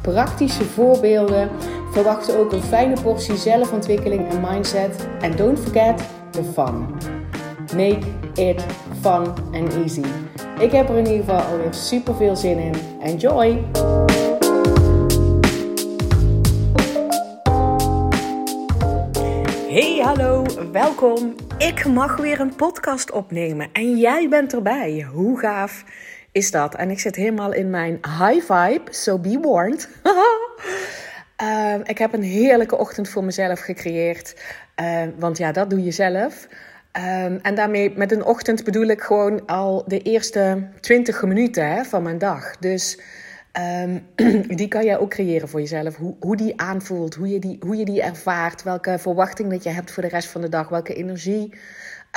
praktische voorbeelden. Verwacht ook een fijne portie zelfontwikkeling en mindset. En don't forget the fun. Make it fun and easy. Ik heb er in ieder geval alweer super veel zin in. Enjoy! Hey, hallo, welkom. Ik mag weer een podcast opnemen en jij bent erbij. Hoe gaaf is dat? En ik zit helemaal in mijn high vibe, so be warned. uh, ik heb een heerlijke ochtend voor mezelf gecreëerd, uh, want ja, dat doe je zelf. Um, en daarmee, met een ochtend bedoel ik gewoon al de eerste 20 minuten hè, van mijn dag. Dus die kan jij ook creëren voor jezelf. Hoe, hoe die aanvoelt, hoe je die, hoe je die ervaart, welke verwachting dat je hebt voor de rest van de dag, welke energie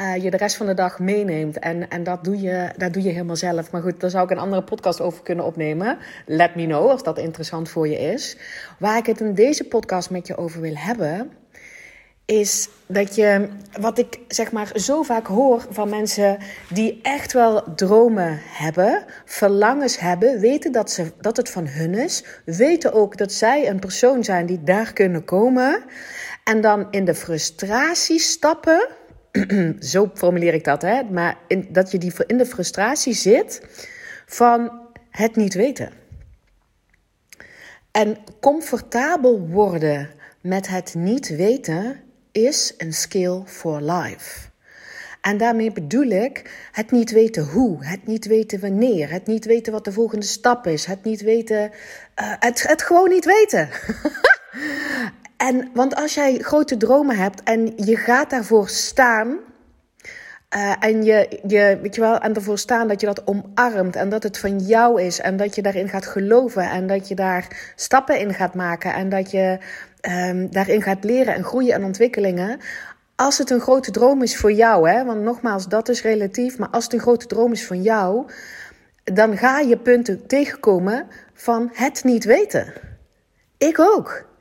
uh, je de rest van de dag meeneemt. En, en dat, doe je, dat doe je helemaal zelf. Maar goed, daar zou ik een andere podcast over kunnen opnemen. Let me know als dat interessant voor je is. Waar ik het in deze podcast met je over wil hebben is dat je, wat ik zeg maar zo vaak hoor van mensen die echt wel dromen hebben, verlangens hebben, weten dat, ze, dat het van hun is, weten ook dat zij een persoon zijn die daar kunnen komen en dan in de frustratie stappen. zo formuleer ik dat, hè? Maar in, dat je die in de frustratie zit van het niet weten. En comfortabel worden met het niet weten is een skill for life. En daarmee bedoel ik het niet weten hoe, het niet weten wanneer, het niet weten wat de volgende stap is, het niet weten, uh, het, het gewoon niet weten. en want als jij grote dromen hebt en je gaat daarvoor staan. Uh, en je, je, weet je wel, en ervoor staan dat je dat omarmt en dat het van jou is en dat je daarin gaat geloven en dat je daar stappen in gaat maken en dat je um, daarin gaat leren en groeien en ontwikkelingen. Als het een grote droom is voor jou, hè, want nogmaals, dat is relatief, maar als het een grote droom is van jou, dan ga je punten tegenkomen van het niet weten. Ik ook.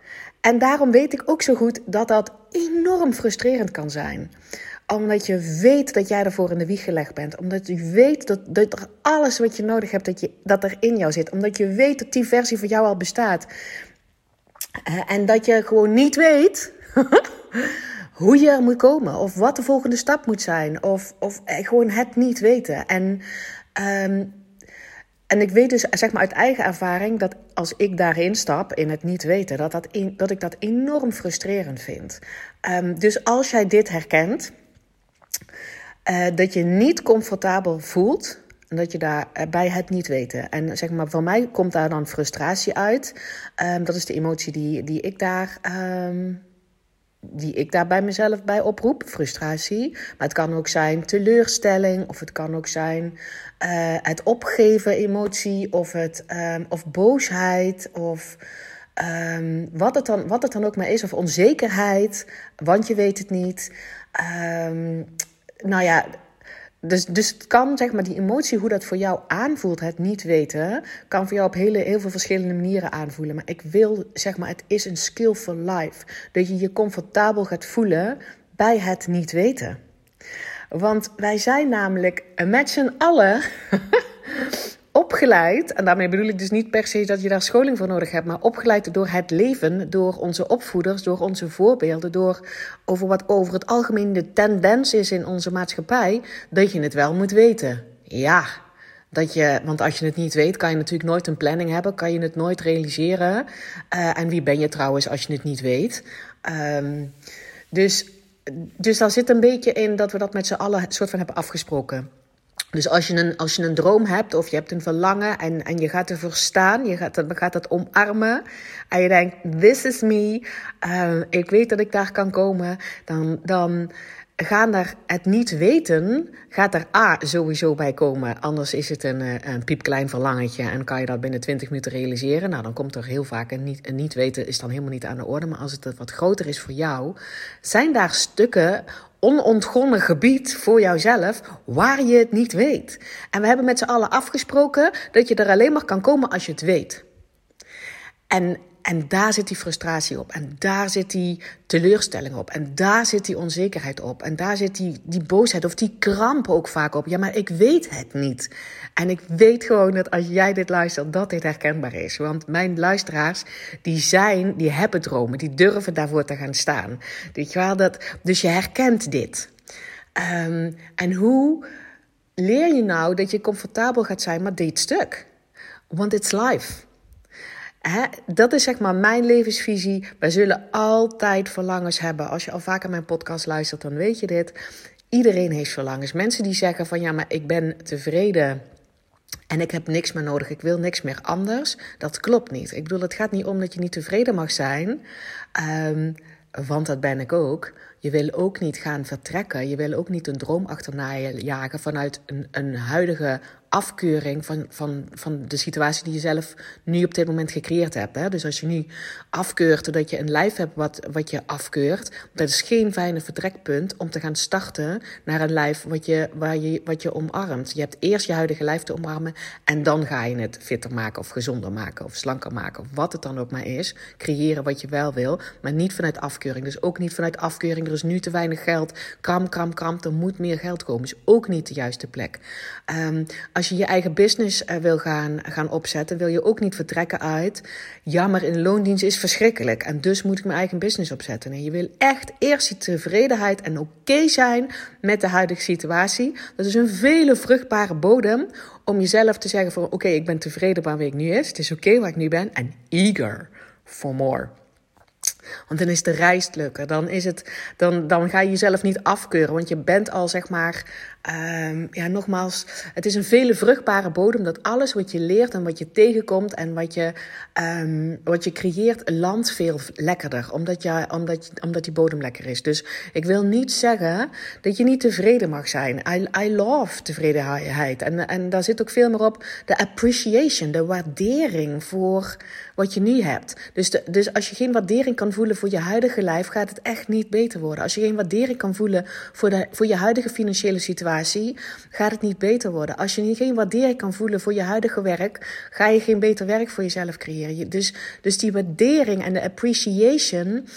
En daarom weet ik ook zo goed dat dat enorm frustrerend kan zijn omdat je weet dat jij ervoor in de wieg gelegd bent. Omdat je weet dat, dat er alles wat je nodig hebt, dat, je, dat er in jou zit. Omdat je weet dat die versie van jou al bestaat. Eh, en dat je gewoon niet weet hoe je er moet komen. Of wat de volgende stap moet zijn. Of, of eh, gewoon het niet weten. En, um, en ik weet dus zeg maar uit eigen ervaring dat als ik daarin stap, in het niet weten, dat, dat, dat ik dat enorm frustrerend vind. Um, dus als jij dit herkent, uh, dat je niet comfortabel voelt dat je daar eh, bij het niet weten. En zeg maar, voor mij komt daar dan frustratie uit. Um, dat is de emotie die, die ik daar. Um, die ik daar bij mezelf bij oproep, frustratie. Maar het kan ook zijn teleurstelling, of het kan ook zijn uh, het opgeven emotie, of, het, um, of boosheid, of um, wat, het dan, wat het dan ook maar is, of onzekerheid, want je weet het niet. Um, nou ja, dus, dus het kan, zeg maar, die emotie, hoe dat voor jou aanvoelt, het niet weten, kan voor jou op hele, heel veel verschillende manieren aanvoelen. Maar ik wil, zeg maar, het is een skill for life. Dat je je comfortabel gaat voelen bij het niet weten. Want wij zijn namelijk met z'n allen opgeleid, en daarmee bedoel ik dus niet per se dat je daar scholing voor nodig hebt, maar opgeleid door het leven, door onze opvoeders, door onze voorbeelden, door over wat over het algemeen de tendens is in onze maatschappij, dat je het wel moet weten. Ja, dat je, want als je het niet weet, kan je natuurlijk nooit een planning hebben, kan je het nooit realiseren. Uh, en wie ben je trouwens als je het niet weet? Um, dus, dus daar zit een beetje in dat we dat met z'n allen soort van hebben afgesproken. Dus als je, een, als je een droom hebt of je hebt een verlangen en, en je gaat ervoor staan, je gaat, gaat het omarmen en je denkt, this is me, uh, ik weet dat ik daar kan komen, dan, dan gaan er het niet weten, gaat er A sowieso bij komen. Anders is het een, eh, een piepklein verlangetje en kan je dat binnen 20 minuten realiseren. Nou, dan komt er heel vaak een niet, een niet weten is dan helemaal niet aan de orde. Maar als het wat groter is voor jou, zijn daar stukken onontgonnen gebied voor jouzelf waar je het niet weet. En we hebben met z'n allen afgesproken dat je er alleen maar kan komen als je het weet. En en daar zit die frustratie op. En daar zit die teleurstelling op. En daar zit die onzekerheid op. En daar zit die, die boosheid of die kramp ook vaak op. Ja, maar ik weet het niet. En ik weet gewoon dat als jij dit luistert, dat dit herkenbaar is. Want mijn luisteraars, die zijn, die hebben dromen. Die durven daarvoor te gaan staan. Dat, dus je herkent dit. Um, en hoe leer je nou dat je comfortabel gaat zijn met dit stuk? Want it's life. Dat is zeg maar mijn levensvisie. Wij zullen altijd verlangens hebben. Als je al vaker mijn podcast luistert, dan weet je dit. Iedereen heeft verlangens. Mensen die zeggen van ja, maar ik ben tevreden. En ik heb niks meer nodig, ik wil niks meer anders. Dat klopt niet. Ik bedoel, het gaat niet om dat je niet tevreden mag zijn. Um, want dat ben ik ook. Je wil ook niet gaan vertrekken. Je wil ook niet een droom achterna jagen vanuit een, een huidige afkeuring van, van, van de situatie die je zelf nu op dit moment gecreëerd hebt. Hè? Dus als je nu afkeurt doordat je een lijf hebt wat, wat je afkeurt, dat is geen fijne vertrekpunt om te gaan starten naar een lijf wat je, waar je, wat je omarmt. Je hebt eerst je huidige lijf te omarmen en dan ga je het fitter maken of gezonder maken of slanker maken of wat het dan ook maar is. Creëren wat je wel wil, maar niet vanuit afkeuring. Dus ook niet vanuit afkeuring, er is nu te weinig geld. Kram, kram, kram, er moet meer geld komen. Is ook niet de juiste plek. Als je je eigen business uh, wil gaan, gaan opzetten, wil je ook niet vertrekken uit. Ja, maar in loondienst is verschrikkelijk en dus moet ik mijn eigen business opzetten. Nee, je wil echt eerst die tevredenheid en oké zijn met de huidige situatie. Dat is een vele vruchtbare bodem om jezelf te zeggen van oké, ik ben tevreden waar ik nu is. Het is oké waar ik nu ben en eager for more. Want dan is de reis lukken. Dan, is het, dan, dan ga je jezelf niet afkeuren. Want je bent al zeg maar Um, ja, nogmaals, het is een vele vruchtbare bodem dat alles wat je leert en wat je tegenkomt en wat je, um, wat je creëert, landt veel lekkerder. Omdat, je, omdat, omdat die bodem lekker is. Dus ik wil niet zeggen dat je niet tevreden mag zijn. I, I love tevredenheid. En, en daar zit ook veel meer op de appreciation, de waardering voor wat je nu hebt. Dus, de, dus als je geen waardering kan voelen voor je huidige lijf, gaat het echt niet beter worden. Als je geen waardering kan voelen voor, de, voor je huidige financiële situatie gaat het niet beter worden. Als je geen waardering kan voelen voor je huidige werk, ga je geen beter werk voor jezelf creëren. Dus, dus die waardering en de appreciation,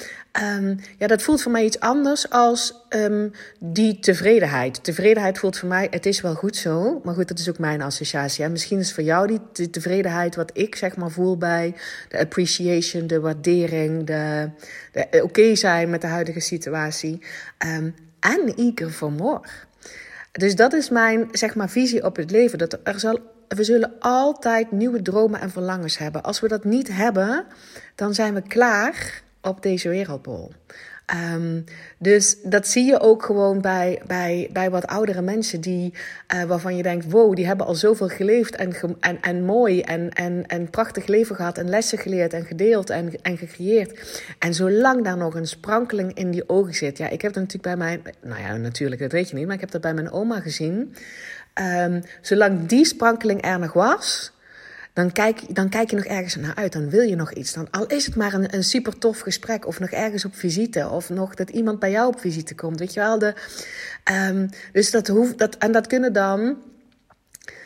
um, ja, dat voelt voor mij iets anders als um, die tevredenheid. Tevredenheid voelt voor mij, het is wel goed zo, maar goed, dat is ook mijn associatie. Misschien is voor jou die tevredenheid wat ik zeg maar voel bij de appreciation, de waardering, de, de oké zijn met de huidige situatie. Um, en eager for more. Dus dat is mijn zeg maar, visie op het leven. Dat er zal, we zullen altijd nieuwe dromen en verlangens hebben. Als we dat niet hebben, dan zijn we klaar op deze wereldbol. Um, dus dat zie je ook gewoon bij, bij, bij wat oudere mensen die, uh, waarvan je denkt: wow, die hebben al zoveel geleefd en, en, en mooi en, en, en prachtig leven gehad en lessen geleerd en gedeeld en, en gecreëerd. En zolang daar nog een sprankeling in die ogen zit. Ja, ik heb dat natuurlijk bij mijn, nou ja, natuurlijk, dat weet je niet, maar ik heb dat bij mijn oma gezien. Um, zolang die sprankeling er nog was, dan kijk, dan kijk je nog ergens naar uit. Dan wil je nog iets. Dan, al is het maar een, een super tof gesprek. Of nog ergens op visite. Of nog dat iemand bij jou op visite komt. Weet je wel. De, um, dus dat hoeft. Dat, en dat kunnen dan.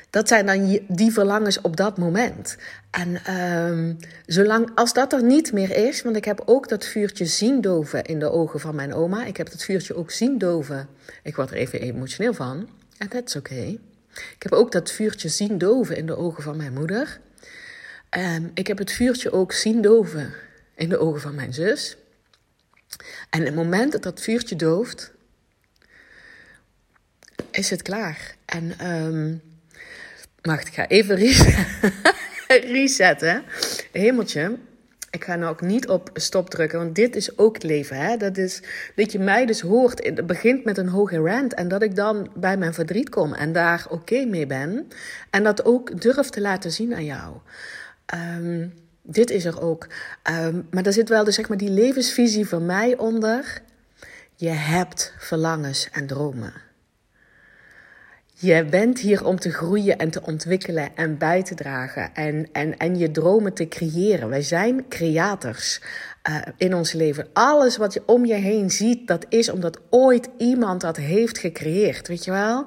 Dat zijn dan die verlangens op dat moment. En um, zolang als dat er niet meer is, want ik heb ook dat vuurtje zien doven in de ogen van mijn oma. Ik heb dat vuurtje ook zien doven. Ik word er even emotioneel van. En dat is oké. Ik heb ook dat vuurtje zien doven in de ogen van mijn moeder. Um, ik heb het vuurtje ook zien doven in de ogen van mijn zus. En het moment dat dat vuurtje dooft, is het klaar. En um, ik ga even resetten. Hemeltje. Ik ga nou ook niet op stop drukken, want dit is ook het leven. Hè? Dat is dat je mij dus hoort. Het begint met een hoge rant. En dat ik dan bij mijn verdriet kom en daar oké mee ben. En dat ook durf te laten zien aan jou. Um, dit is er ook. Um, maar daar zit wel dus, zeg maar, die levensvisie van mij onder. Je hebt verlangens en dromen. Je bent hier om te groeien en te ontwikkelen en bij te dragen en, en, en je dromen te creëren. Wij zijn creators uh, in ons leven. Alles wat je om je heen ziet, dat is omdat ooit iemand dat heeft gecreëerd. Weet je wel?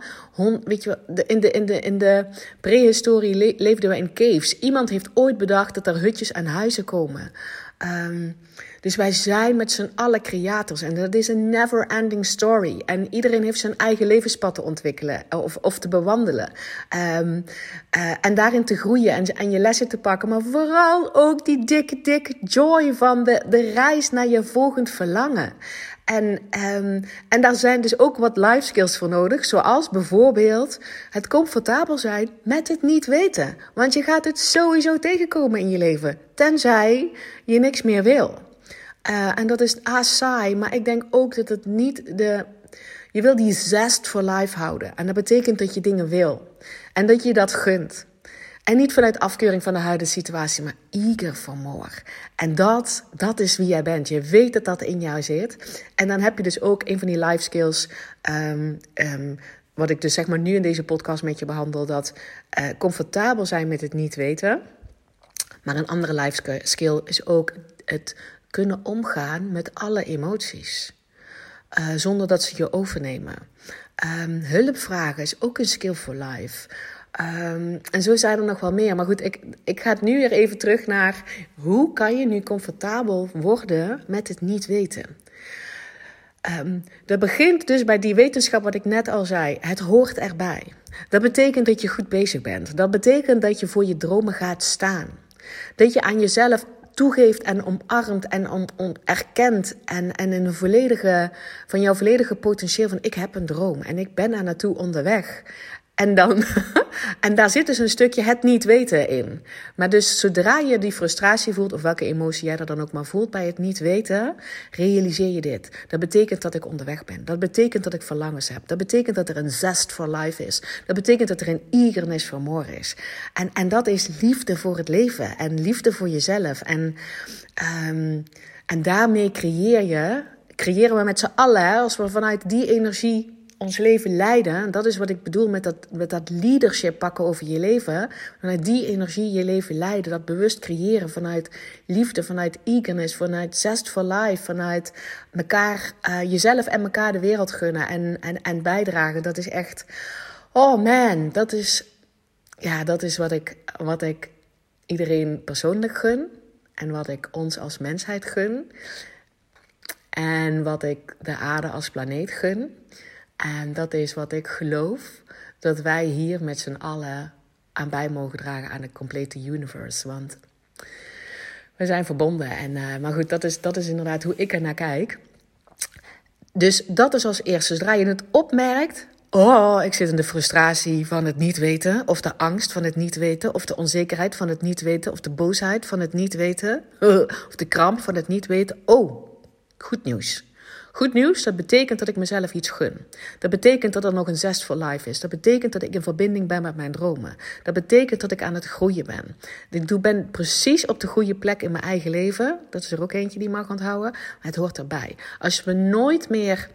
Weet je wel? In de, in de, in de prehistorie le leefden we in caves. Iemand heeft ooit bedacht dat er hutjes en huizen komen. Um, dus wij zijn met z'n allen creators. En dat is een never-ending story. En iedereen heeft zijn eigen levenspad te ontwikkelen of, of te bewandelen. Um, uh, en daarin te groeien en, en je lessen te pakken. Maar vooral ook die dikke, dikke joy van de, de reis naar je volgend verlangen. En, um, en daar zijn dus ook wat life skills voor nodig. Zoals bijvoorbeeld het comfortabel zijn met het niet weten. Want je gaat het sowieso tegenkomen in je leven. Tenzij je niks meer wil. Uh, en dat is A, saai, maar ik denk ook dat het niet de. Je wil die zest voor life houden. En dat betekent dat je dingen wil. En dat je dat gunt. En niet vanuit afkeuring van de huidige situatie, maar eager for more. En dat, dat is wie jij bent. Je weet dat dat in jou zit. En dan heb je dus ook een van die life skills. Um, um, wat ik dus zeg maar nu in deze podcast met je behandel. Dat uh, comfortabel zijn met het niet weten. Maar een andere life skill is ook het kunnen omgaan met alle emoties. Uh, zonder dat ze je overnemen. Um, hulp vragen is ook een skill for life. Um, en zo zijn er nog wel meer. Maar goed, ik, ik ga het nu weer even terug naar hoe kan je nu comfortabel worden met het niet weten. Um, dat begint dus bij die wetenschap wat ik net al zei. Het hoort erbij. Dat betekent dat je goed bezig bent. Dat betekent dat je voor je dromen gaat staan. Dat je aan jezelf toegeeft en omarmt en om, erkent en, en in een volledige, van jouw volledige potentieel van ik heb een droom en ik ben daar naartoe onderweg. En, dan, en daar zit dus een stukje het niet weten in. Maar dus zodra je die frustratie voelt, of welke emotie jij er dan ook maar voelt bij het niet weten, realiseer je dit. Dat betekent dat ik onderweg ben. Dat betekent dat ik verlangens heb. Dat betekent dat er een zest voor life is. Dat betekent dat er een eagerness voor morgen is. En, en dat is liefde voor het leven en liefde voor jezelf. En, um, en daarmee creëer je, creëren we met z'n allen, als we vanuit die energie ons leven leiden. Dat is wat ik bedoel met dat, met dat leadership pakken over je leven. Vanuit die energie je leven leiden. Dat bewust creëren vanuit liefde, vanuit eagerness, vanuit zest for life. Vanuit elkaar, uh, jezelf en elkaar de wereld gunnen en, en, en bijdragen. Dat is echt, oh man, dat is, ja, dat is wat ik, wat ik iedereen persoonlijk gun. En wat ik ons als mensheid gun. En wat ik de aarde als planeet gun. En dat is wat ik geloof dat wij hier met z'n allen aan bij mogen dragen aan de complete universe. Want we zijn verbonden. En, uh, maar goed, dat is, dat is inderdaad hoe ik er naar kijk. Dus dat is als eerste. Zodra je het opmerkt. Oh, ik zit in de frustratie van het niet weten. Of de angst van het niet weten. Of de onzekerheid van het niet weten. Of de boosheid van het niet weten. Of de kramp van het niet weten. Oh, goed nieuws. Goed nieuws, dat betekent dat ik mezelf iets gun. Dat betekent dat er nog een zest voor life is. Dat betekent dat ik in verbinding ben met mijn dromen. Dat betekent dat ik aan het groeien ben. Ik ben precies op de goede plek in mijn eigen leven. Dat is er ook eentje die mag onthouden. Het hoort erbij. Als we nooit meer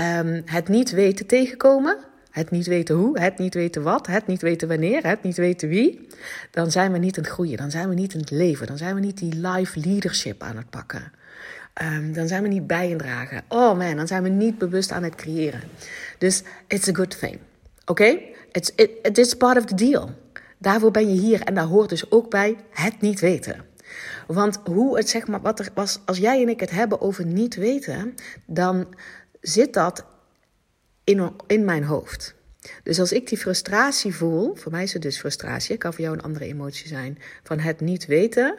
um, het niet weten tegenkomen, het niet weten hoe, het niet weten wat, het niet weten wanneer, het niet weten wie, dan zijn we niet aan het groeien, dan zijn we niet in het leven, dan zijn we niet die life leadership aan het pakken. Um, dan zijn we niet bij dragen. Oh man, dan zijn we niet bewust aan het creëren. Dus it's a good thing. Oké? Okay? It's, it, it is part of the deal. Daarvoor ben je hier en daar hoort dus ook bij het niet weten. Want hoe het zeg maar, wat er was, als jij en ik het hebben over niet weten, dan zit dat in, in mijn hoofd. Dus als ik die frustratie voel, voor mij is het dus frustratie, kan voor jou een andere emotie zijn, van het niet weten,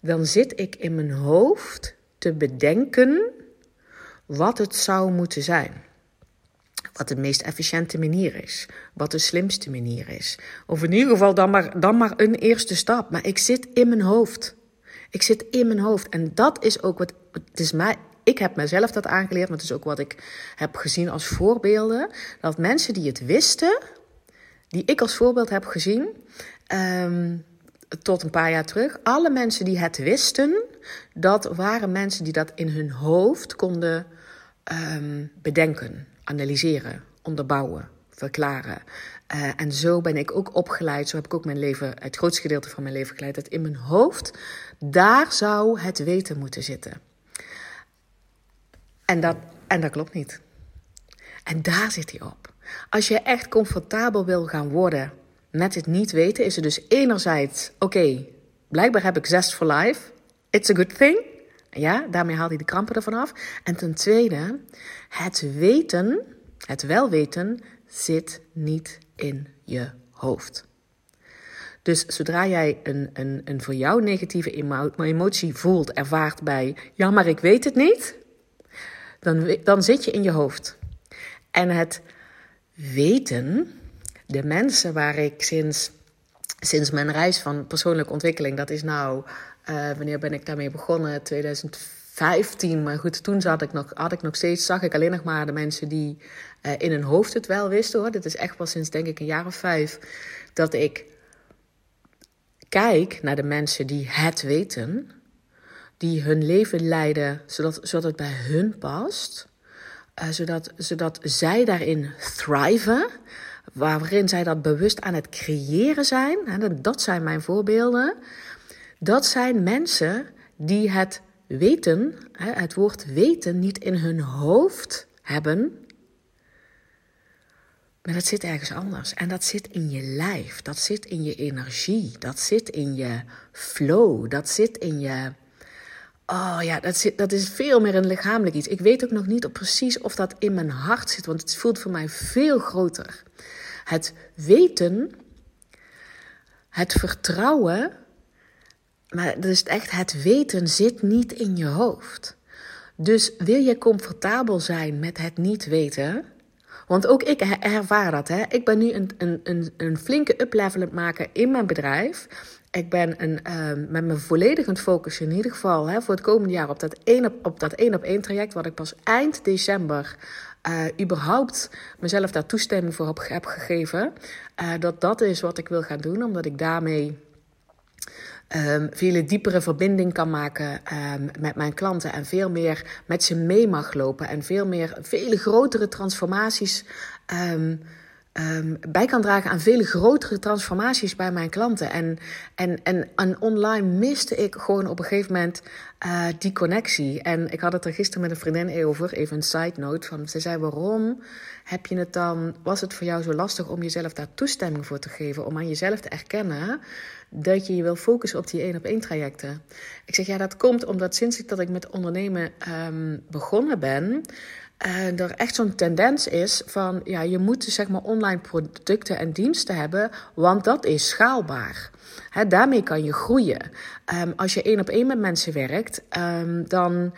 dan zit ik in mijn hoofd te bedenken wat het zou moeten zijn. Wat de meest efficiënte manier is. Wat de slimste manier is. Of in ieder geval dan maar, dan maar een eerste stap. Maar ik zit in mijn hoofd. Ik zit in mijn hoofd. En dat is ook wat. Het is mij, ik heb mezelf dat aangeleerd, maar het is ook wat ik heb gezien als voorbeelden. Dat mensen die het wisten, die ik als voorbeeld heb gezien. Um, tot een paar jaar terug. Alle mensen die het wisten, dat waren mensen die dat in hun hoofd konden ehm, bedenken, analyseren, onderbouwen, verklaren. Uh, en zo ben ik ook opgeleid, zo heb ik ook mijn leven, het grootste gedeelte van mijn leven geleid, dat in mijn hoofd, daar zou het weten moeten zitten. En dat, en dat klopt niet. En daar zit hij op. Als je echt comfortabel wil gaan worden met het niet weten, is het dus enerzijds, oké, blijkbaar heb ik zest for life. It's a good thing. Ja, daarmee haalt hij de krampen ervan af. En ten tweede, het weten, het welweten, zit niet in je hoofd. Dus zodra jij een, een, een voor jou negatieve emotie voelt, ervaart bij, ja, maar ik weet het niet, dan, dan zit je in je hoofd. En het weten, de mensen waar ik sinds, sinds mijn reis van persoonlijke ontwikkeling, dat is nou, uh, wanneer ben ik daarmee begonnen? 2015, maar goed, toen zat ik nog, had ik nog steeds, zag ik alleen nog maar de mensen die uh, in hun hoofd het wel wisten hoor. Dit is echt pas sinds denk ik een jaar of vijf dat ik kijk naar de mensen die het weten, die hun leven leiden zodat, zodat het bij hun past. Uh, zodat, zodat zij daarin thriven, waarin zij dat bewust aan het creëren zijn. Dat zijn mijn voorbeelden. Dat zijn mensen die het weten, het woord weten, niet in hun hoofd hebben. Maar dat zit ergens anders. En dat zit in je lijf, dat zit in je energie, dat zit in je flow, dat zit in je Oh ja, dat, zit, dat is veel meer een lichamelijk iets. Ik weet ook nog niet precies of dat in mijn hart zit, want het voelt voor mij veel groter. Het weten, het vertrouwen, maar dus echt het weten zit niet in je hoofd. Dus wil je comfortabel zijn met het niet weten? Want ook ik ervaar dat. Hè? Ik ben nu een, een, een, een flinke uplevel maken in mijn bedrijf ik ben een, uh, met me volledig aan het focussen, in ieder geval hè, voor het komende jaar, op dat één op, dat één op één traject, wat ik pas eind december uh, überhaupt mezelf daar toestemming voor heb, gegeven. Uh, dat dat is wat ik wil gaan doen, omdat ik daarmee um, veel diepere verbinding kan maken um, met mijn klanten en veel meer met ze mee mag lopen en veel meer, vele grotere transformaties. Um, um, bij kan dragen aan vele grotere transformaties bij mijn klanten. En, en, en, online miste ik gewoon op een gegeven moment uh, die connectie. En ik had het er gisteren met een vriendin over, even een side note. Van, ze zei, waarom heb je het dan, was het voor jou zo lastig om jezelf daar toestemming voor te geven? Om aan jezelf te erkennen dat je je wil focussen op die één op één trajecten. Ik zeg, ja, dat komt omdat sinds ik dat ik met ondernemen um, begonnen ben... En er echt zo'n tendens is van, ja, je moet dus zeg maar online producten en diensten hebben, want dat is schaalbaar. Daarmee kan je groeien. Um, als je één op één met mensen werkt, um, dan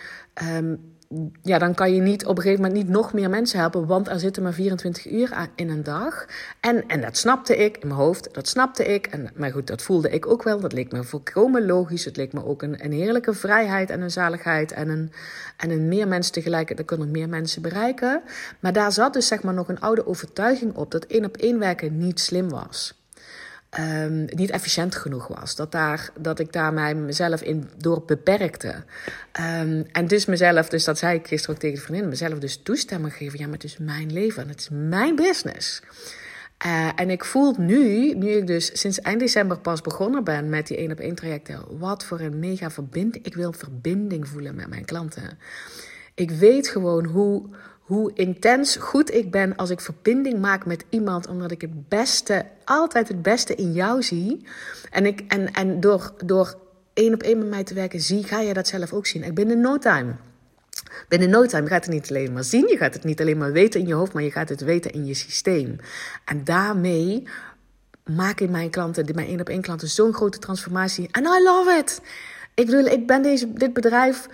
um, ja, dan kan je niet op een gegeven moment niet nog meer mensen helpen, want er zitten maar 24 uur in een dag. En, en dat snapte ik in mijn hoofd, dat snapte ik. En, maar goed, dat voelde ik ook wel. Dat leek me volkomen logisch. Het leek me ook een, een heerlijke vrijheid en een zaligheid en een, en een meer mensen tegelijk. Dan kunnen meer mensen bereiken. Maar daar zat dus zeg maar nog een oude overtuiging op dat één op één werken niet slim was. Um, niet efficiënt genoeg was. Dat, daar, dat ik daar mij mezelf in door beperkte. Um, en dus mezelf, dus dat zei ik gisteren ook tegen de vriendin, mezelf dus toestemming geven. Ja, maar het is mijn leven, het is mijn business. Uh, en ik voel nu, nu ik dus sinds eind december pas begonnen ben met die één op één trajecten, wat voor een mega verbinding. Ik wil verbinding voelen met mijn klanten. Ik weet gewoon hoe, hoe intens goed ik ben als ik verbinding maak met iemand, omdat ik het beste, altijd het beste in jou zie. En, ik, en, en door, door één op één met mij te werken, zie, ga je dat zelf ook zien. Ik ben in no time. Binnen no time gaat het niet alleen maar zien, je gaat het niet alleen maar weten in je hoofd, maar je gaat het weten in je systeem. En daarmee maken mijn klanten, mijn één op één klanten, zo'n grote transformatie. En I love it! Ik bedoel, ik ben deze, dit bedrijf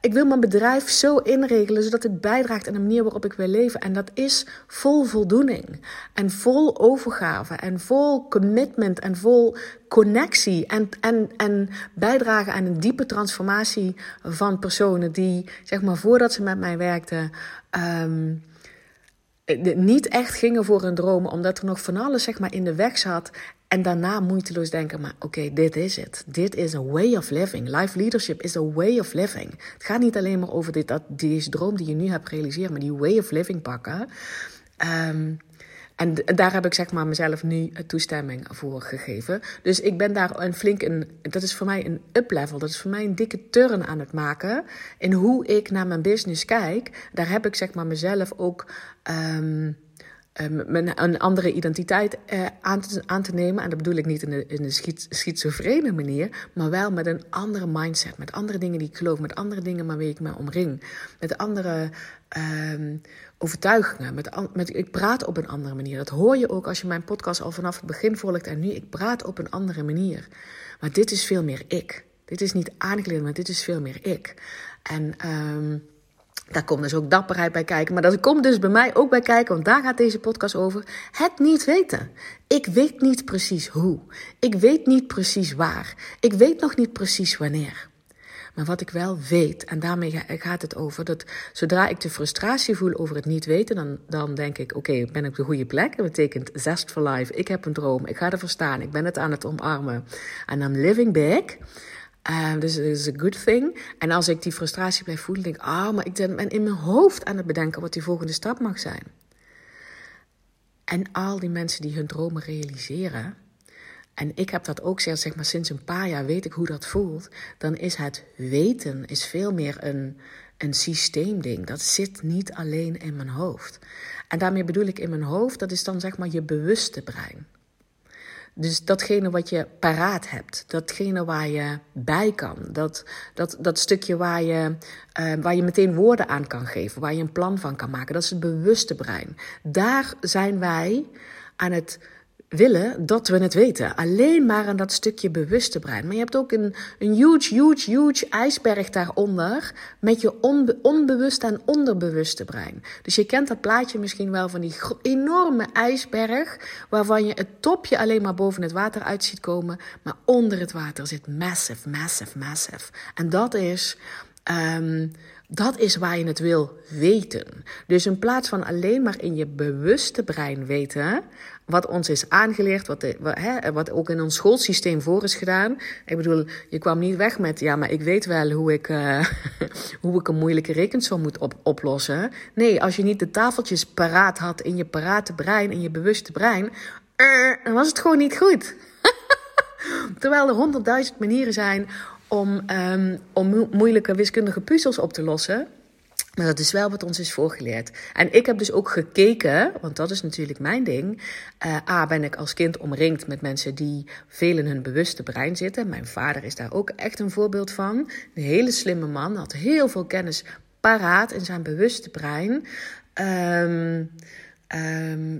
ik wil mijn bedrijf zo inregelen zodat het bijdraagt aan de manier waarop ik wil leven. En dat is vol voldoening. En vol overgave. En vol commitment. En vol connectie. En, en, en bijdragen aan een diepe transformatie van personen die, zeg maar, voordat ze met mij werkten. Um, niet echt gingen voor hun dromen, omdat er nog van alles zeg maar, in de weg zat. En daarna moeiteloos denken, maar oké, dit is het. Dit is een way of living. Life leadership is a way of living. Het gaat niet alleen maar over dit, dat, deze droom die je nu hebt gerealiseerd, maar die way of living pakken. Um, en daar heb ik zeg maar mezelf nu toestemming voor gegeven. Dus ik ben daar een flink een. Dat is voor mij een uplevel. Dat is voor mij een dikke turn aan het maken. In hoe ik naar mijn business kijk. Daar heb ik zeg maar mezelf ook. Um, een andere identiteit uh, aan, te, aan, te, nemen. En dat bedoel ik niet in de schizofrene manier, maar wel met een andere mindset. Met andere dingen die ik geloof, met andere dingen waarmee ik me omring. Met andere um, overtuigingen. Met, met, ik praat op een andere manier. Dat hoor je ook als je mijn podcast al vanaf het begin volgt. En nu, ik praat op een andere manier. Maar dit is veel meer ik. Dit is niet aangeleerd, maar dit is veel meer ik. En um, daar komt dus ook dapperheid bij kijken. Maar dat komt dus bij mij ook bij kijken, want daar gaat deze podcast over. Het niet weten. Ik weet niet precies hoe. Ik weet niet precies waar. Ik weet nog niet precies wanneer. Maar wat ik wel weet, en daarmee gaat het over dat zodra ik de frustratie voel over het niet weten, dan, dan denk ik: oké, ben ik op de goede plek? Dat betekent zest for life. Ik heb een droom, ik ga ervoor staan, ik ben het aan het omarmen. En I'm living big. Uh, dus het is een good thing. En als ik die frustratie blijf voelen, denk ik: ah, oh, maar ik ben in mijn hoofd aan het bedenken wat die volgende stap mag zijn. En al die mensen die hun dromen realiseren, en ik heb dat ook zeg maar sinds een paar jaar weet ik hoe dat voelt, dan is het weten is veel meer een, een systeemding. Dat zit niet alleen in mijn hoofd. En daarmee bedoel ik in mijn hoofd, dat is dan zeg maar je bewuste brein. Dus datgene wat je paraat hebt, datgene waar je bij kan, dat, dat, dat stukje waar je, uh, waar je meteen woorden aan kan geven, waar je een plan van kan maken, dat is het bewuste brein. Daar zijn wij aan het willen dat we het weten. Alleen maar aan dat stukje bewuste brein. Maar je hebt ook een, een huge, huge, huge ijsberg daaronder. Met je onbe, onbewuste en onderbewuste brein. Dus je kent dat plaatje misschien wel van die enorme ijsberg. Waarvan je het topje alleen maar boven het water uit ziet komen. Maar onder het water zit massive, massive, massive. En dat is. Um, dat is waar je het wil weten. Dus in plaats van alleen maar in je bewuste brein weten, wat ons is aangeleerd, wat, wat, hè, wat ook in ons schoolsysteem voor is gedaan. Ik bedoel, je kwam niet weg met, ja, maar ik weet wel hoe ik, uh, hoe ik een moeilijke rekensom moet op, oplossen. Nee, als je niet de tafeltjes paraat had in je parate brein, in je bewuste brein, uh, dan was het gewoon niet goed. Terwijl er honderdduizend manieren zijn om, um, om moeilijke wiskundige puzzels op te lossen. Maar dat is wel wat ons is voorgeleerd. En ik heb dus ook gekeken, want dat is natuurlijk mijn ding. Uh, A, ben ik als kind omringd met mensen die veel in hun bewuste brein zitten. Mijn vader is daar ook echt een voorbeeld van. Een hele slimme man, had heel veel kennis paraat in zijn bewuste brein. Um,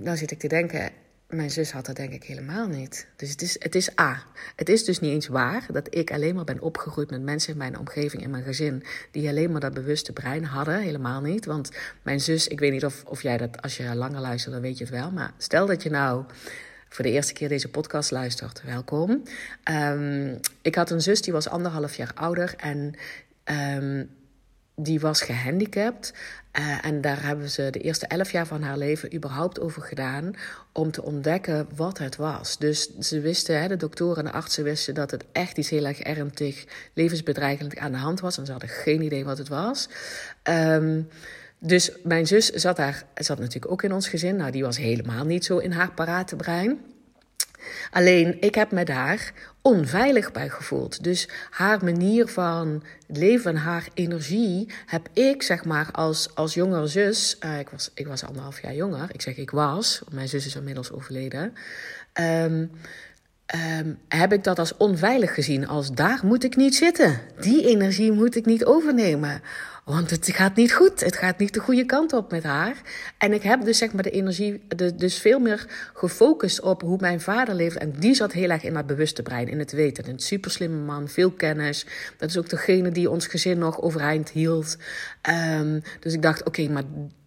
nou zit ik te denken, mijn zus had dat denk ik helemaal niet. Dus het is, het is A. Het is dus niet eens waar dat ik alleen maar ben opgegroeid met mensen in mijn omgeving, in mijn gezin, die alleen maar dat bewuste brein hadden. Helemaal niet. Want mijn zus, ik weet niet of, of jij dat, als je langer luistert, dan weet je het wel. Maar stel dat je nou voor de eerste keer deze podcast luistert, welkom. Um, ik had een zus die was anderhalf jaar ouder en um, die was gehandicapt. Uh, en daar hebben ze de eerste elf jaar van haar leven überhaupt over gedaan. Om te ontdekken wat het was. Dus ze wisten, hè, de doktoren en de artsen wisten dat het echt iets heel erg ernstig, levensbedreigend aan de hand was. En ze hadden geen idee wat het was. Um, dus mijn zus zat daar, zat natuurlijk ook in ons gezin. Nou, die was helemaal niet zo in haar parate brein. Alleen ik heb me daar onveilig bij gevoeld. Dus haar manier van leven, haar energie, heb ik zeg maar als, als jongere zus. Uh, ik, was, ik was anderhalf jaar jonger. Ik zeg ik was, mijn zus is inmiddels overleden. Um, um, heb ik dat als onveilig gezien. Als daar moet ik niet zitten. Die energie moet ik niet overnemen. Want het gaat niet goed. Het gaat niet de goede kant op met haar. En ik heb dus zeg maar de energie, dus veel meer gefocust op hoe mijn vader leeft. En die zat heel erg in dat bewuste brein, in het weten. Een super slimme man, veel kennis. Dat is ook degene die ons gezin nog overeind hield. Um, dus ik dacht, oké, maar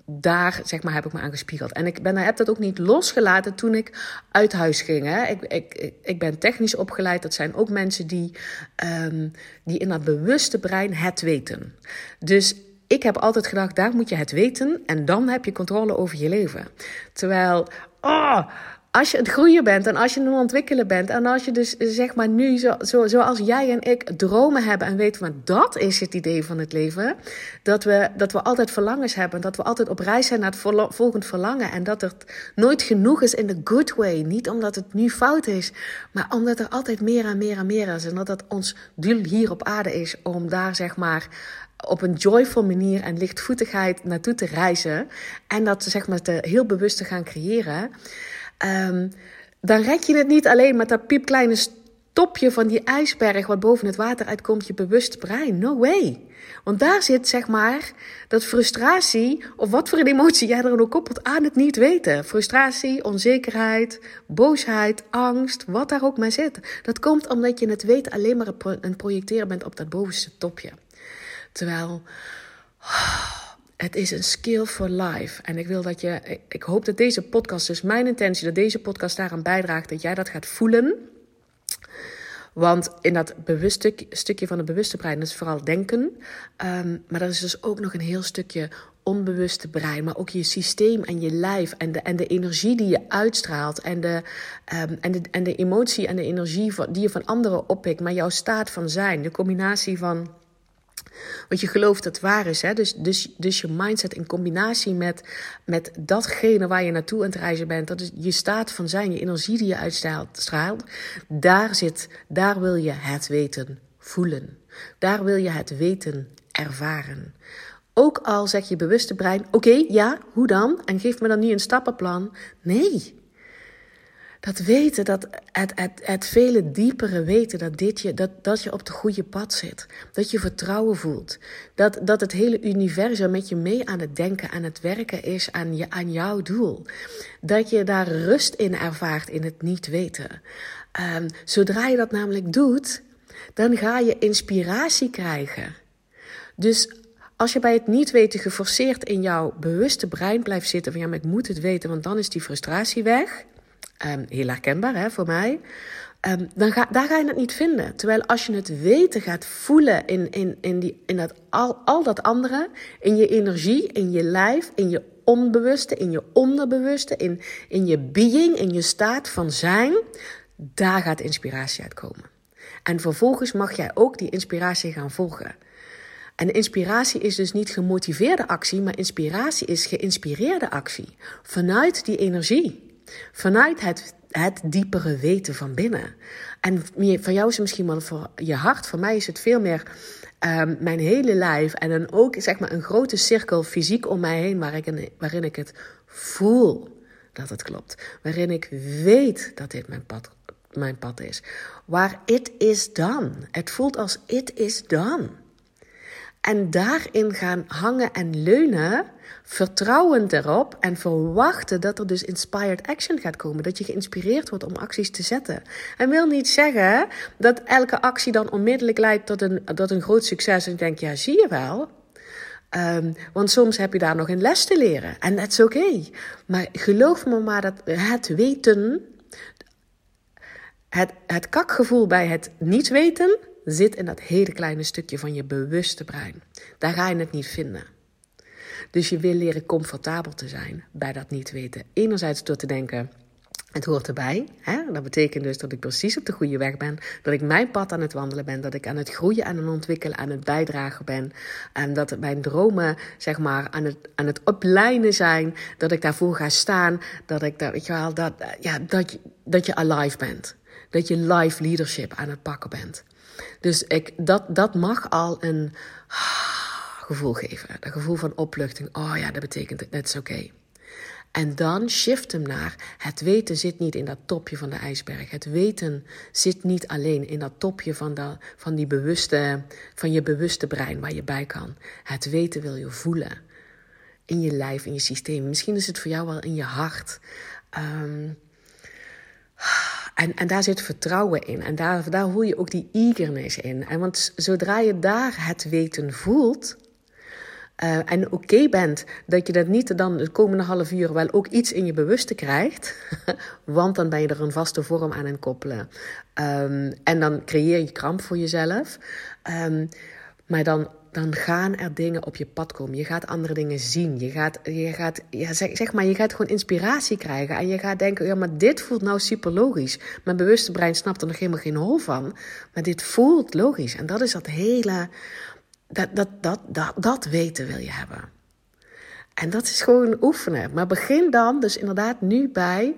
daar zeg maar, heb ik me aan gespiegeld. En ik ben, heb dat ook niet losgelaten toen ik uit huis ging. Hè. Ik, ik, ik ben technisch opgeleid. Dat zijn ook mensen die, um, die in dat bewuste brein het weten. Dus ik heb altijd gedacht, daar moet je het weten en dan heb je controle over je leven. Terwijl, oh, als je het groeien bent en als je het ontwikkelen bent en als je dus zeg maar nu zo, zo, zoals jij en ik dromen hebben en weten van dat is het idee van het leven, dat we, dat we altijd verlangens hebben, dat we altijd op reis zijn naar het volgend verlangen en dat het nooit genoeg is in de good way, niet omdat het nu fout is, maar omdat er altijd meer en meer en meer is en dat dat ons doel hier op aarde is om daar zeg maar op een joyful manier en lichtvoetigheid naartoe te reizen en dat zeg maar te, heel bewust te gaan creëren. Um, dan red je het niet alleen met dat piepkleine topje van die ijsberg wat boven het water uitkomt, je bewust brein. No way. Want daar zit zeg maar dat frustratie, of wat voor een emotie jij er ook koppelt, aan het niet weten. Frustratie, onzekerheid, boosheid, angst, wat daar ook maar zit. Dat komt omdat je het weet alleen maar een projecteren bent op dat bovenste topje. Terwijl. Het is een skill for life. En ik wil dat je. Ik hoop dat deze podcast, dus mijn intentie, dat deze podcast daaraan bijdraagt dat jij dat gaat voelen. Want in dat bewust stukje van het bewuste brein, dat is vooral denken. Um, maar er is dus ook nog een heel stukje onbewuste brein, maar ook je systeem en je lijf en de, en de energie die je uitstraalt en de, um, en, de, en de emotie en de energie die je van anderen oppikt, maar jouw staat van zijn, de combinatie van wat je gelooft dat waar is. Hè? Dus, dus, dus je mindset in combinatie met, met datgene waar je naartoe aan het reizen bent. Dat is je staat van zijn, je energie die je uitstraalt. Daar zit, daar wil je het weten voelen. Daar wil je het weten ervaren. Ook al zeg je bewuste brein: Oké, ja, hoe dan? En geef me dan nu een stappenplan. Nee. Dat weten, dat het, het, het vele diepere weten dat, dit je, dat, dat je op de goede pad zit. Dat je vertrouwen voelt. Dat, dat het hele universum met je mee aan het denken, aan het werken is aan, je, aan jouw doel. Dat je daar rust in ervaart in het niet weten. Um, zodra je dat namelijk doet, dan ga je inspiratie krijgen. Dus als je bij het niet weten geforceerd in jouw bewuste brein blijft zitten van ja, maar ik moet het weten, want dan is die frustratie weg Um, heel herkenbaar hè, voor mij. Um, dan ga, daar ga je het niet vinden. Terwijl als je het weten gaat voelen in, in, in, die, in dat, al, al dat andere, in je energie, in je lijf, in je onbewuste, in je onderbewuste, in, in je being, in je staat van zijn, daar gaat inspiratie uitkomen. En vervolgens mag jij ook die inspiratie gaan volgen. En inspiratie is dus niet gemotiveerde actie, maar inspiratie is geïnspireerde actie. Vanuit die energie. Vanuit het, het diepere weten van binnen. En voor jou is het misschien wel voor je hart. Voor mij is het veel meer um, mijn hele lijf. En dan ook zeg maar een grote cirkel fysiek om mij heen. Waarin ik het voel dat het klopt. Waarin ik weet dat dit mijn pad, mijn pad is. Waar it is done. Het voelt als it is done. En daarin gaan hangen en leunen, vertrouwend erop en verwachten dat er dus inspired action gaat komen. Dat je geïnspireerd wordt om acties te zetten. En wil niet zeggen dat elke actie dan onmiddellijk leidt tot een, tot een groot succes. En ik denk, ja, zie je wel. Um, want soms heb je daar nog een les te leren. En dat is oké. Maar geloof me maar dat het weten, het, het kakgevoel bij het niet weten zit in dat hele kleine stukje van je bewuste brein. Daar ga je het niet vinden. Dus je wil leren comfortabel te zijn bij dat niet weten. Enerzijds door te denken, het hoort erbij. Hè? Dat betekent dus dat ik precies op de goede weg ben. Dat ik mijn pad aan het wandelen ben. Dat ik aan het groeien, aan het ontwikkelen, aan het bijdragen ben. En dat mijn dromen, zeg maar, aan het, aan het oplijnen zijn. Dat ik daarvoor ga staan. Dat ik daar, weet je wel, dat, ja, dat, dat je alive bent. Dat je live leadership aan het pakken bent. Dus ik, dat, dat mag al een gevoel geven. Een gevoel van opluchting. Oh ja, dat betekent het is oké. En dan shift hem naar het weten zit niet in dat topje van de ijsberg. Het weten zit niet alleen in dat topje van, de, van, die bewuste, van je bewuste brein waar je bij kan. Het weten wil je voelen. In je lijf, in je systeem. Misschien is het voor jou wel in je hart. Um, en, en daar zit vertrouwen in. En daar, daar voel je ook die eagerness in. En want zodra je daar het weten voelt. Uh, en oké bent dat je dat niet dan de komende half uur wel ook iets in je bewuste krijgt. want dan ben je er een vaste vorm aan het koppelen. Um, en dan creëer je kramp voor jezelf. Um, maar dan dan gaan er dingen op je pad komen. Je gaat andere dingen zien. Je gaat, je gaat ja, zeg, zeg maar, je gaat gewoon inspiratie krijgen. En je gaat denken, ja, maar dit voelt nou super logisch. Mijn bewuste brein snapt er nog helemaal geen hol van. Maar dit voelt logisch. En dat is dat hele, dat, dat, dat, dat, dat weten wil je hebben. En dat is gewoon oefenen. Maar begin dan dus inderdaad nu bij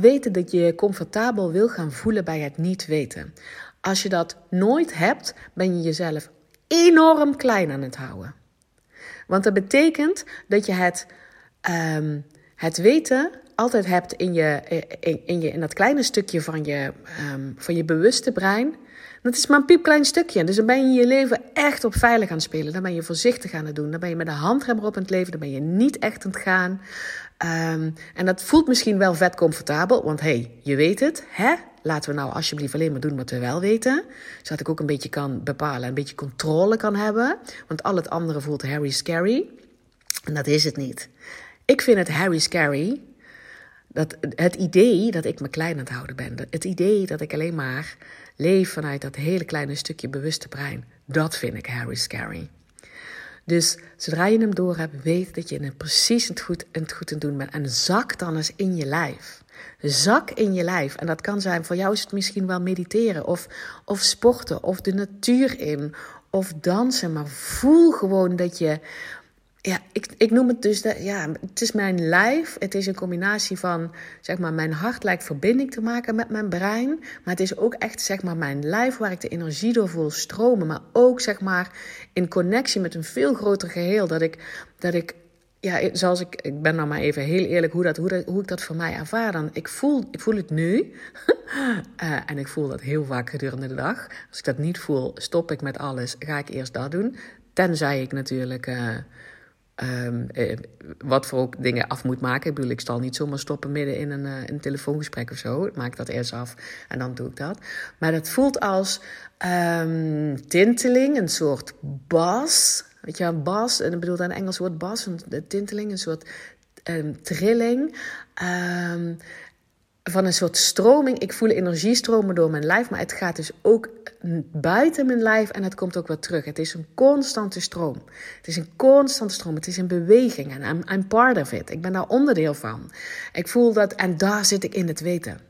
weten dat je je comfortabel wil gaan voelen bij het niet weten. Als je dat nooit hebt, ben je jezelf enorm klein aan het houden. Want dat betekent dat je het, um, het weten altijd hebt in, je, in, in, je, in dat kleine stukje van je, um, van je bewuste brein. Dat is maar een piepklein stukje. Dus dan ben je je leven echt op veilig aan het spelen. Dan ben je voorzichtig aan het doen. Dan ben je met de handrem op aan het leven. Dan ben je niet echt aan het gaan. Um, en dat voelt misschien wel vet comfortabel. Want hey, je weet het. Hè? Laten we nou alsjeblieft alleen maar doen wat we wel weten. Zodat ik ook een beetje kan bepalen, een beetje controle kan hebben. Want al het andere voelt Harry scary. En dat is het niet. Ik vind het Harry scary. Dat het idee dat ik me klein aan het houden ben. Het idee dat ik alleen maar leef vanuit dat hele kleine stukje bewuste brein. Dat vind ik Harry scary. Dus zodra je hem door hebt, weet dat je het precies het goed, het goed aan doen bent. En zak dan eens in je lijf. Zak in je lijf. En dat kan zijn, voor jou is het misschien wel mediteren of, of sporten of de natuur in of dansen. Maar voel gewoon dat je. Ja, ik, ik noem het dus, ja, het is mijn lijf. Het is een combinatie van, zeg maar, mijn hart lijkt verbinding te maken met mijn brein. Maar het is ook echt, zeg maar, mijn lijf waar ik de energie door voel stromen. Maar ook, zeg maar, in connectie met een veel groter geheel. Dat ik, dat ik ja, zoals ik, ik ben nou maar even heel eerlijk hoe, dat, hoe, dat, hoe ik dat voor mij ervaar. Dan, ik, voel, ik voel het nu uh, en ik voel dat heel vaak gedurende de dag. Als ik dat niet voel, stop ik met alles, ga ik eerst dat doen. Tenzij ik natuurlijk uh, um, uh, wat voor ook dingen af moet maken. Ik bedoel, ik zal niet zomaar stoppen midden in een, een telefoongesprek of zo. Ik maak dat eerst af en dan doe ik dat. Maar dat voelt als um, tinteling, een soort bas Weet je, een bas, en ik bedoel een Engels woord bas, een tinteling, een soort um, trilling. Van een soort stroming. Ik voel energie stromen door mijn lijf, maar het gaat dus ook buiten mijn lijf en het komt ook weer terug. Het is een constante stroom. Het is een constante stroom. Het is een beweging en I'm, I'm part of it. Ik ben daar onderdeel van. Ik voel dat en daar zit ik in het weten.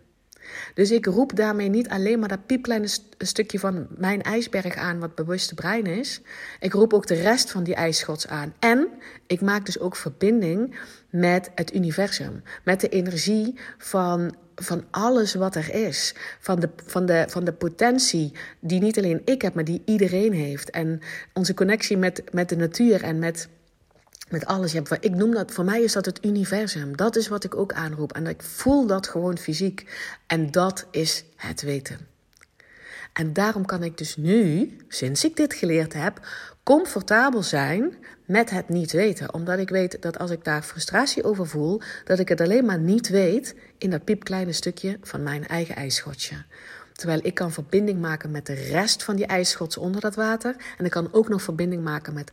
Dus ik roep daarmee niet alleen maar dat piepkleine stukje van mijn ijsberg aan, wat bewuste brein is. Ik roep ook de rest van die ijsschots aan. En ik maak dus ook verbinding met het universum, met de energie van van alles wat er is. Van de, van, de, van de potentie die niet alleen ik heb, maar die iedereen heeft. En onze connectie met, met de natuur en met met alles. Ja, ik noem dat, voor mij is dat het universum. Dat is wat ik ook aanroep. En ik voel dat gewoon fysiek. En dat is het weten. En daarom kan ik dus nu, sinds ik dit geleerd heb, comfortabel zijn met het niet weten. Omdat ik weet dat als ik daar frustratie over voel, dat ik het alleen maar niet weet in dat piepkleine stukje van mijn eigen ijsschotje. Terwijl ik kan verbinding maken met de rest van die ijsschots onder dat water. En ik kan ook nog verbinding maken met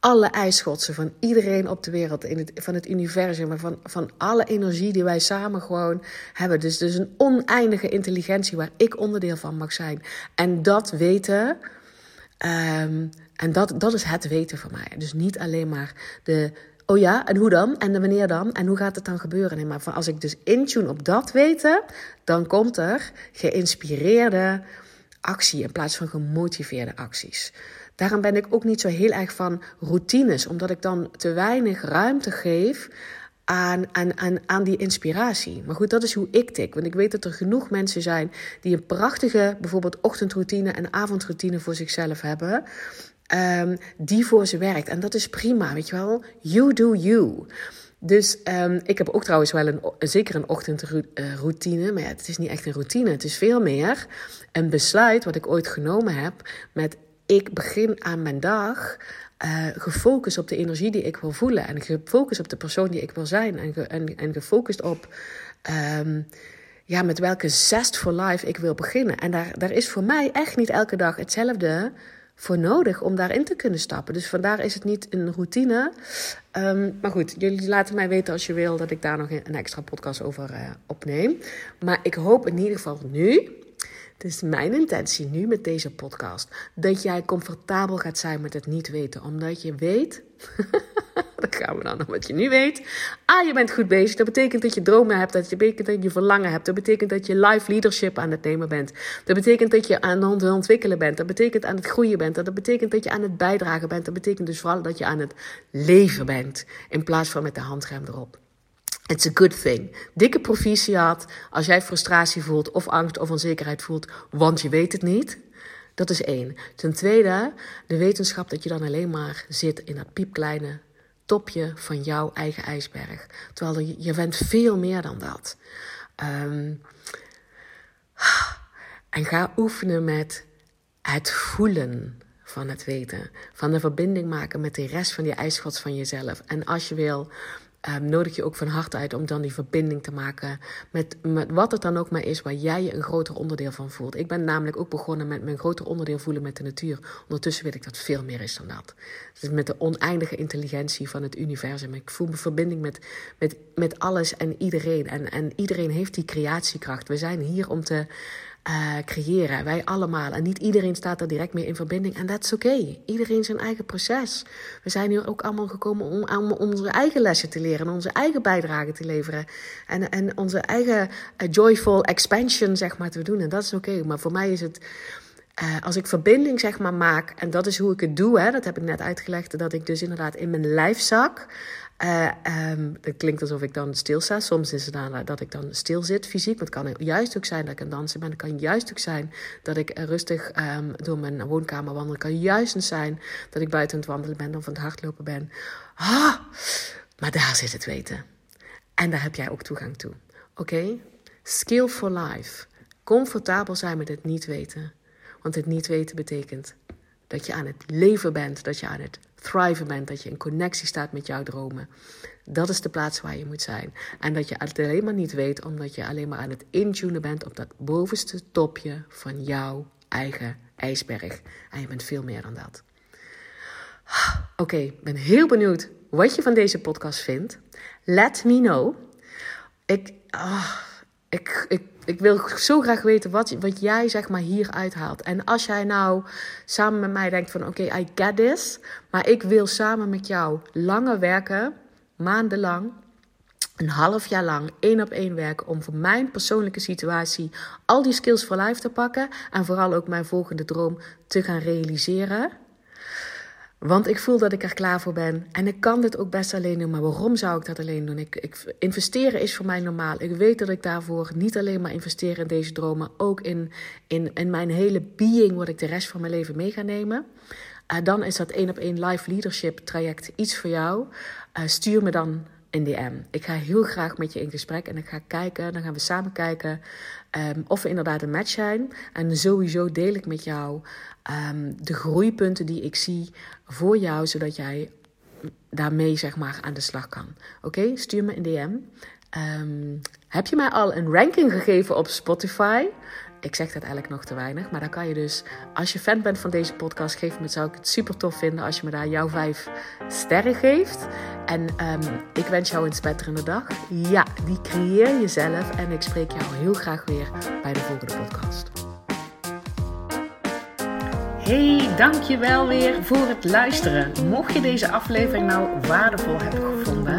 alle ijsschotsen van iedereen op de wereld, in het, van het universum, van, van alle energie die wij samen gewoon hebben. Dus, dus een oneindige intelligentie waar ik onderdeel van mag zijn. En dat weten, um, en dat, dat is het weten van mij. Dus niet alleen maar de, oh ja, en hoe dan? En wanneer dan? En hoe gaat het dan gebeuren? Nee, maar als ik dus intune op dat weten, dan komt er geïnspireerde actie in plaats van gemotiveerde acties. Daarom ben ik ook niet zo heel erg van routines, omdat ik dan te weinig ruimte geef aan, aan, aan, aan die inspiratie. Maar goed, dat is hoe ik tik. Want ik weet dat er genoeg mensen zijn die een prachtige, bijvoorbeeld ochtendroutine en avondroutine voor zichzelf hebben. Um, die voor ze werkt. En dat is prima, weet je wel. You do you. Dus um, ik heb ook trouwens wel een, zeker een ochtendroutine. Maar ja, het is niet echt een routine. Het is veel meer een besluit wat ik ooit genomen heb met ik begin aan mijn dag uh, gefocust op de energie die ik wil voelen. En gefocust op de persoon die ik wil zijn. En, en, en gefocust op um, ja, met welke zest for life ik wil beginnen. En daar, daar is voor mij echt niet elke dag hetzelfde voor nodig om daarin te kunnen stappen. Dus vandaar is het niet een routine. Um, maar goed, jullie laten mij weten als je wil dat ik daar nog een extra podcast over uh, opneem. Maar ik hoop in ieder geval nu Het is mijn intentie nu met deze podcast dat jij comfortabel gaat zijn met het niet weten, omdat je weet. dat gaan we dan nog wat je nu weet. Ah, je bent goed bezig. Dat betekent dat je dromen hebt. Dat betekent dat je verlangen hebt. Dat betekent dat je life leadership aan het nemen bent. Dat betekent dat je aan het ontwikkelen bent. Dat betekent aan het groeien bent. Dat betekent dat je aan het bijdragen bent. Dat betekent dus vooral dat je aan het leven bent. In plaats van met de handscherm erop. It's a good thing. Dikke proficiat als jij frustratie voelt of angst of onzekerheid voelt, want je weet het niet. Dat is één. Ten tweede, de wetenschap dat je dan alleen maar zit in dat piepkleine topje van jouw eigen ijsberg. Terwijl je, je bent veel meer dan dat. Ehm, en ga oefenen met het voelen van het weten. Van de verbinding maken met de rest van die ijsgods van jezelf. En als je wil, um, nodig je ook van harte uit om dan die verbinding te maken met, met wat het dan ook maar is waar jij je een groter onderdeel van voelt. Ik ben namelijk ook begonnen met mijn groter onderdeel voelen met de natuur. Ondertussen weet ik dat veel meer is dan dat. Dus met de oneindige intelligentie van het universum. Ik voel me verbinding met, met, met alles en iedereen. En, en iedereen heeft die creatiekracht. We zijn hier om te uh, creëren. Wij allemaal. En niet iedereen staat er direct mee in verbinding. En dat is oké. Iedereen zijn eigen proces. We zijn hier ook allemaal gekomen om, om onze eigen lessen te leren. En onze eigen bijdrage te leveren. En, en onze eigen uh, joyful expansion, zeg maar, te doen. En dat is oké. Maar voor mij is het. Uh, als ik verbinding zeg maar maak, en dat is hoe ik het doe, hè, dat heb ik net uitgelegd, dat ik dus inderdaad in mijn lijfzak uh, um, het klinkt alsof ik dan stilsta. Soms is het dan dat ik dan stil zit fysiek. Maar het kan juist ook zijn dat ik aan dansen ben. Het kan juist ook zijn dat ik rustig um, door mijn woonkamer wandel. Het kan juist zijn dat ik buiten het wandelen ben of aan het hardlopen ben. Ah, maar daar zit het weten. En daar heb jij ook toegang toe. Oké? Skill for life. Comfortabel zijn met het niet weten. Want het niet weten betekent dat je aan het leven bent, dat je aan het thriven bent, dat je in connectie staat met jouw dromen. Dat is de plaats waar je moet zijn. En dat je het alleen maar niet weet, omdat je alleen maar aan het intunen bent op dat bovenste topje van jouw eigen ijsberg. En je bent veel meer dan dat. Oké, ik ben heel benieuwd wat je van deze podcast vindt. Let me know. Ik, oh, ik, ik ik wil zo graag weten wat, wat jij zeg maar hier uithaalt. En als jij nou samen met mij denkt van oké, I get this. Maar ik wil samen met jou langer werken, maandenlang. Een half jaar lang één op één werken om voor mijn persoonlijke situatie al die skills voor life te pakken. En vooral ook mijn volgende droom te gaan realiseren. Want ik voel dat ik er klaar voor ben. En ik kan dit ook best alleen doen. Maar waarom zou ik dat alleen doen? Ik, ik, investeren is voor mij normaal. Ik weet dat ik daarvoor niet alleen maar investeer in deze dromen. Ook in, in, in mijn hele being, wat ik de rest van mijn leven mee ga nemen. Uh, dan is dat één op één live leadership traject iets voor jou. Uh, stuur me dan een DM. Ik ga heel graag met je in gesprek en ik ga kijken, dan gaan we samen kijken um, of we inderdaad een match zijn. En sowieso deel ik met jou um, de groeipunten die ik zie voor jou, zodat jij daarmee zeg maar aan de slag kan. Oké, stuur me een DM. Ehm, heb je mij al een ranking gegeven op Spotify? Ik zeg dat eigenlijk nog te weinig. Maar dan kan je dus, als je fan bent van deze podcast, geef me, zou ik het super tof vinden als je me daar jouw vijf sterren geeft. En um, ik wens jou een spetterende dag. Ja, die creëer jezelf. En ik spreek jou heel graag weer bij de volgende podcast. Hey, dankjewel weer voor het luisteren. Mocht je deze aflevering nou waardevol hebben gevonden,